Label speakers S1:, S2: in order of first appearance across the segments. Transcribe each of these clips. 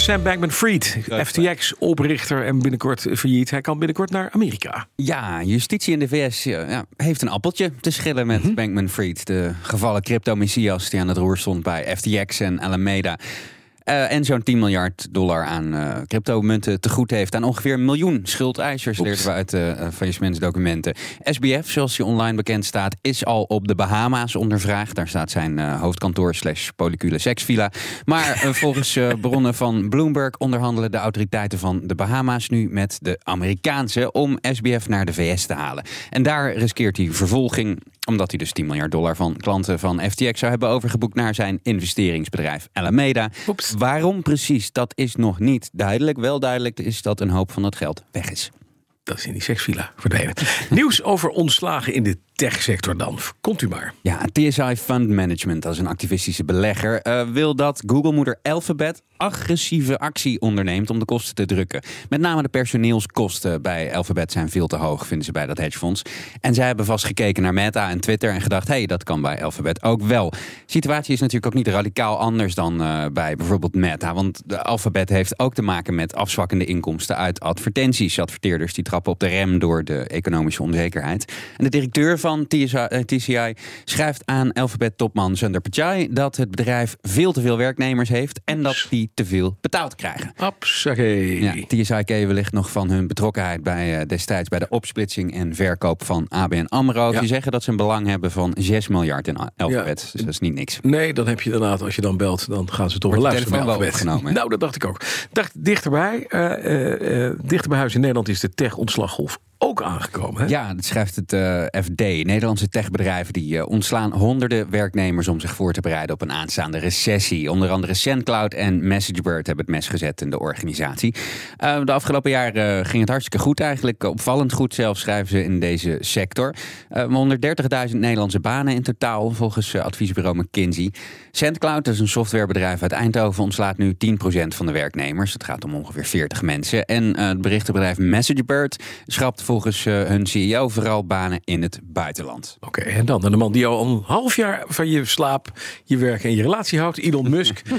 S1: Sam Bankman-Fried, FTX, oprichter en binnenkort failliet. Hij kan binnenkort naar Amerika.
S2: Ja, justitie in de VS ja, heeft een appeltje te schillen met Bankman-Fried. De gevallen crypto-messias die aan het roer stond bij FTX en Alameda. Uh, en zo'n 10 miljard dollar aan uh, cryptomunten te goed heeft aan ongeveer een miljoen schuldeisers, leerden we uit de uh, faillissementsdocumenten. SBF, zoals hij online bekend staat, is al op de Bahama's ondervraagd. Daar staat zijn hoofdkantoor slash polycule seksvilla. Maar volgens bronnen van Bloomberg onderhandelen de autoriteiten van de Bahama's nu met de Amerikaanse om SBF naar de VS te halen. En daar riskeert hij vervolging omdat hij dus 10 miljard dollar van klanten van FTX zou hebben overgeboekt naar zijn investeringsbedrijf Alameda.
S1: Oeps.
S2: Waarom precies, dat is nog niet duidelijk. Wel duidelijk is dat een hoop van het geld weg is.
S1: Dat is in die seksvilla verdwenen. Nieuws over ontslagen in de techsector dan. Komt u maar.
S2: Ja, TSI Fund Management, is een activistische belegger, uh, wil dat Google-moeder Alphabet agressieve actie onderneemt om de kosten te drukken. Met name de personeelskosten bij Alphabet zijn veel te hoog, vinden ze bij dat hedgefonds. En zij hebben vast gekeken naar Meta en Twitter en gedacht, hé, hey, dat kan bij Alphabet ook wel. De situatie is natuurlijk ook niet radicaal anders dan uh, bij bijvoorbeeld Meta, want de Alphabet heeft ook te maken met afzwakkende inkomsten uit advertenties. Adverteerders die trappen op de rem door de economische onzekerheid. En de directeur van TCI schrijft aan Alphabet-topman Sundar Pichai dat het bedrijf veel te veel werknemers heeft en dat die te veel betaald krijgen.
S1: Absakee.
S2: Ja, TSI ken wellicht nog van hun betrokkenheid bij, uh, destijds bij de opsplitsing en verkoop van ABN AMRO.
S1: Ja.
S2: Die zeggen dat ze een belang hebben van 6 miljard in Alphabet. Ja. Dus dat is niet niks.
S1: Nee, dan heb je inderdaad, als je dan belt, dan gaan ze toch wel luisteren bij Alphabet.
S2: Opgenomen,
S1: nou, dat dacht ik ook. Dacht, dichterbij, uh, uh, dichter bij huis in Nederland is de tech-ontslaggolf ook aangekomen. Hè?
S2: Ja, dat schrijft het uh, FD. Nederlandse techbedrijven die uh, ontslaan honderden werknemers om zich voor te bereiden op een aanstaande recessie. Onder andere SendCloud en MessageBird hebben het mes gezet in de organisatie. Uh, de afgelopen jaren ging het hartstikke goed eigenlijk. Opvallend goed zelfs schrijven ze in deze sector. 130.000 Nederlandse banen in totaal volgens adviesbureau McKinsey. SendCloud, is een softwarebedrijf uit Eindhoven, ontslaat nu 10% van de werknemers. Het gaat om ongeveer 40 mensen. En het berichtenbedrijf MessageBird schrapt volgens uh, hun CEO vooral banen in het buitenland.
S1: Oké, okay, en dan de man die al een half jaar van je slaap, je werk en je relatie houdt, Elon Musk. uh,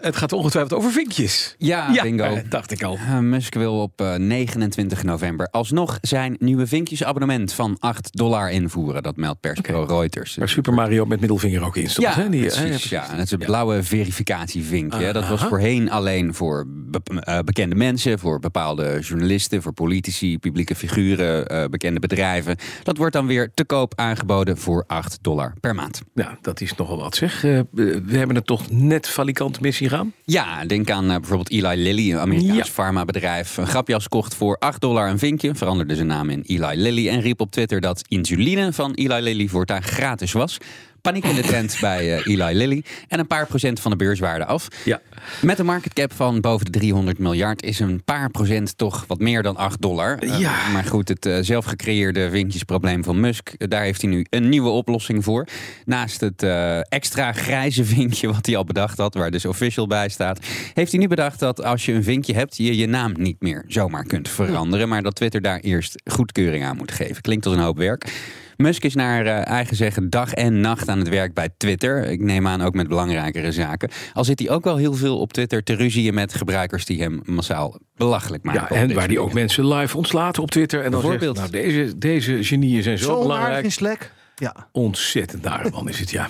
S1: het gaat ongetwijfeld over vinkjes.
S2: Ja,
S1: ja
S2: bingo.
S1: Uh, dacht ik al.
S2: Musk wil op 29 november alsnog zijn nieuwe vinkjesabonnement van 8 dollar invoeren. Dat meldt persbureau okay. Reuters.
S1: Waar Super Mario met middelvinger ook in stond.
S2: Ja,
S1: hè? Die,
S2: precies, ja, het is een blauwe verificatievinkje. Dat was voorheen alleen voor be bekende mensen, voor bepaalde journalisten, voor politici, publieke figuren, uh, bekende bedrijven. Dat wordt dan weer te koop aangeboden voor 8 dollar per maand.
S1: Ja, dat is nogal wat zeg. Uh, we hebben het toch net valikant mis hier gaan?
S2: Ja, denk aan bijvoorbeeld Eli Lilly, een Amerikaans ja. farmabedrijf. Een grapjas kocht voor 8 dollar een vinkje, veranderde zijn naam in Eli Lilly en riep op Twitter dat insuline van Eli Lilly voortaan gratis was. Paniek in de tent bij uh, Eli Lilly. En een paar procent van de beurswaarde af.
S1: Ja.
S2: Met een market cap van boven de 300 miljard is een paar procent toch wat meer dan 8 dollar.
S1: Ja.
S2: Uh, maar goed, het uh, zelf gecreëerde vinkjesprobleem van Musk, daar heeft hij nu een nieuwe oplossing voor. Naast het extra grijze vinkje wat hij al bedacht had, waar dus official bij staat, heeft hij nu bedacht dat als je een vinkje hebt, je je naam niet meer zomaar kunt veranderen. Maar dat Twitter daar eerst goedkeuring aan moet geven. Klinkt als een hoop werk. Musk is naar uh, eigen zeggen dag en nacht aan het werk bij Twitter. Ik neem aan ook met belangrijkere zaken. Al zit hij ook wel heel veel op Twitter te ruzieën met gebruikers die hem massaal belachelijk maken.
S1: Ja, en waar hij ook mensen live ontslaat op Twitter. En dan zegt, nou, deze, deze genieën zijn zo,
S3: zo
S1: belangrijk.
S3: in Slack. Ja.
S1: Ontzettend man is het, ja.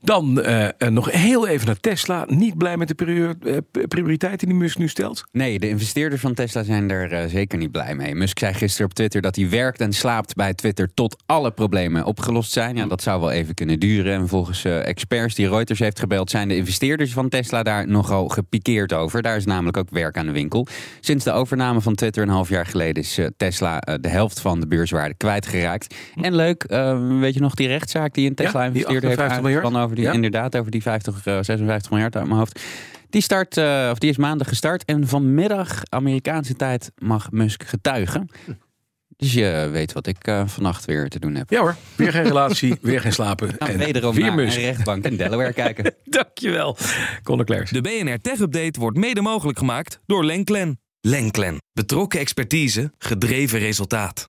S1: Dan uh, uh, nog heel even naar Tesla. Niet blij met de prior uh, prioriteiten die Musk nu stelt?
S2: Nee, de investeerders van Tesla zijn er zeker niet blij mee. Musk zei gisteren op Twitter dat hij werkt en slaapt bij Twitter tot alle problemen opgelost zijn. Ja, dat zou wel even kunnen duren. En volgens experts die Reuters heeft gebeld zijn de investeerders van Tesla daar nogal gepikeerd over. Daar is namelijk ook werk aan de winkel. Sinds de overname van Twitter een half jaar geleden is Tesla de helft van de beurswaarde kwijtgeraakt. En leuk, weet je nog die rechtszaak die een Tesla-investeerder
S1: ja,
S2: heeft aangespannen over die, ja. inderdaad, over die 50, uh, 56 miljard uit mijn hoofd. Die, start, uh, of die is maandag gestart en vanmiddag Amerikaanse tijd mag Musk getuigen. Dus je weet wat ik uh, vannacht weer te doen heb.
S1: Ja hoor, weer geen relatie, weer geen slapen.
S2: Nou, en wederom weer naar een rechtbank in Delaware kijken.
S1: Dankjewel, Conor Clairs.
S4: De BNR Tech Update wordt mede mogelijk gemaakt door Lenklen. Lenklen. Betrokken expertise, gedreven resultaat.